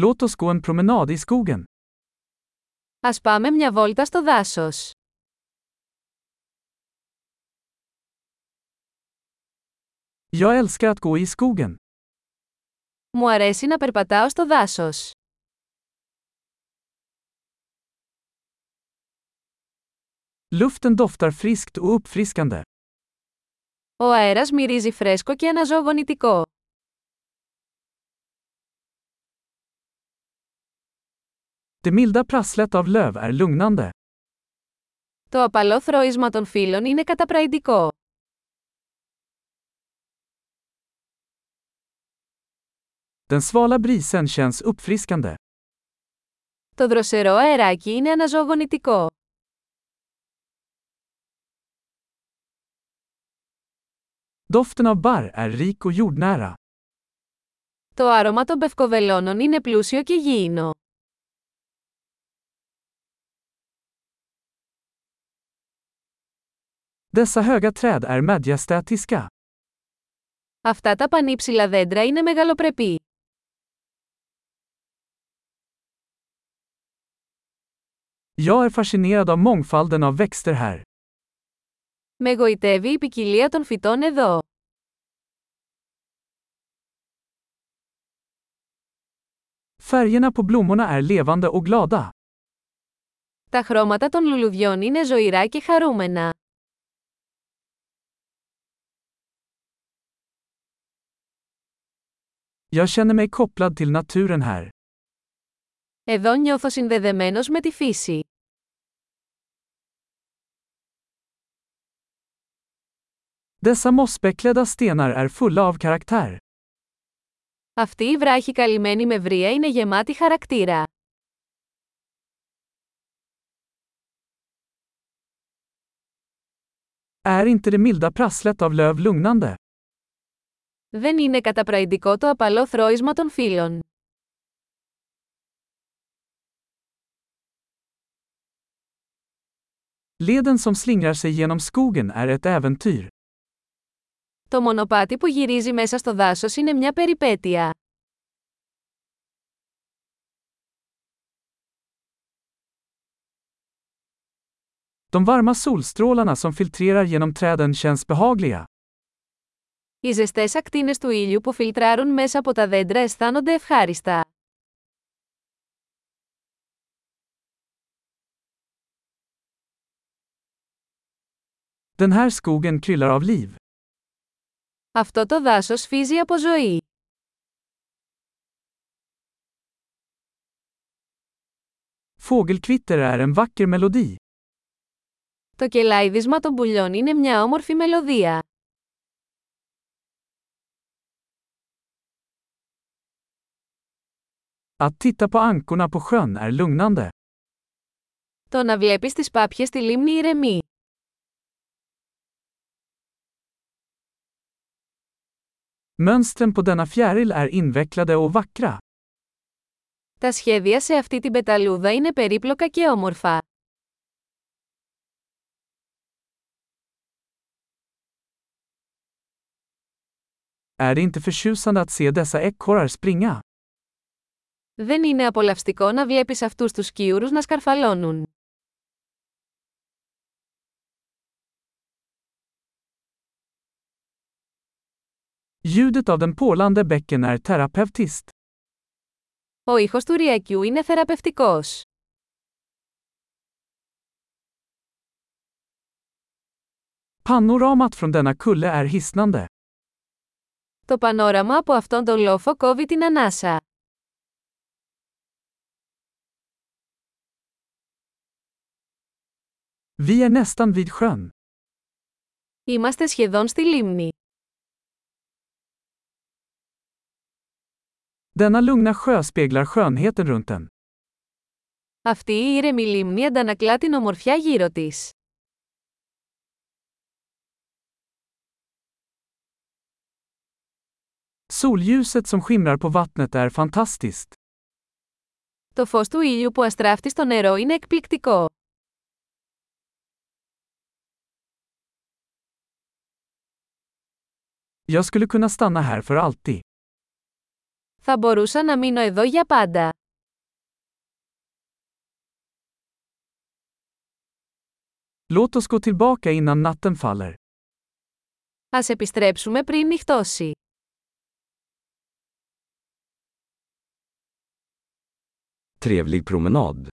Låt oss gå en promenad i skogen. Ας πάμε μια βόλτα στο δάσος. Jag älskar att gå i skogen. Μου αρέσει να περπατάω στο δάσος. Luften doftar friskt och uppfriskande. Ο αέρας μυρίζει φρέσκο και αναζωογονητικό. Det milda prasslet av löv är lugnande. Το απαλό θρώισμα των φύλων είναι καταπραϊντικό. Den svala brisen känns uppfriskande. Το δροσερό αεράκι είναι αναζωογονητικό. Doften av barr är rik och jordnära. Το άρωμα των πευκοβελώνων είναι πλούσιο και γήινο. Dessa höga träd är majestätiska. Αυτά τα πανύψηλα δέντρα είναι μεγαλοπρεπή. Jag är fascinerad av mångfalden av växter här. Με γοητεύει η ποικιλία των φυτών εδώ. Färgerna på blommorna är levande och glada. Τα χρώματα των λουλουδιών είναι ζωηρά και χαρούμενα. Jag känner mig kopplad till naturen här. Εδώ νιώθω συνδεδεμένος με τη φύση. Dessa mossbeklädda stenar är fulla av karaktär. Αυτή η βράχη καλυμμένη με βρία είναι γεμάτη χαρακτήρα. Är inte det milda prasslet av löv lugnande? Δεν είναι καταπραϊντικό το απαλό θρώισμα των φύλων. Leden som slingrar sig genom skogen är ett äventyr. Το μονοπάτι που γυρίζει μέσα στο δάσος είναι μια περιπέτεια. De varma solstrålarna som filtrerar genom träden känns behagliga. Οι ζεστές ακτίνες του ήλιου που φιλτράρουν μέσα από τα δέντρα αισθάνονται ευχάριστα. Den här skogen kryllar av liv. Αυτό το δάσος φύζει από ζωή. Fågelkvitter är en vacker melodi. Το κελάιδισμα των πουλιών είναι μια όμορφη μελωδία. Att titta på ankorna på sjön är lugnande. Το να βλέπεις τις πάπιες στη λίμνη ηρεμεί. Mönstren på denna fjäril är invecklade och vackra. Τα σχέδια σε αυτή την πεταλούδα είναι περίπλοκα και όμορφα. Är det inte förtjusande att se dessa ekorrar springa? Δεν είναι απολαυστικό να βλέπεις αυτούς τους σκιούρους να σκαρφαλώνουν. Ljudet av den porlande bäcken är terapeutiskt. Ο ήχος του ριακιού είναι θεραπευτικός. Panoramat från denna kulle är hisnande. Το πανόραμα από αυτόν τον λόφο κόβει την ανάσα. Vi är nästan vid sjön. Είμαστε σχεδόν στη λίμνη. Denna lugna sjö speglar skönheten runt den. Αυτή η ήρεμη λίμνη αντανακλά την ομορφιά γύρω της. Solljuset som skimrar på vattnet är fantastiskt. Το φως του ήλιου που αστράφτει στο νερό είναι εκπληκτικό. Jag skulle kunna stanna här för alltid. Θα μπορούσα να μείνω εδώ για πάντα. Låt oss gå tillbaka innan natten faller. Ας επιστρέψουμε πριν νυχτώσει. Trevlig promenad.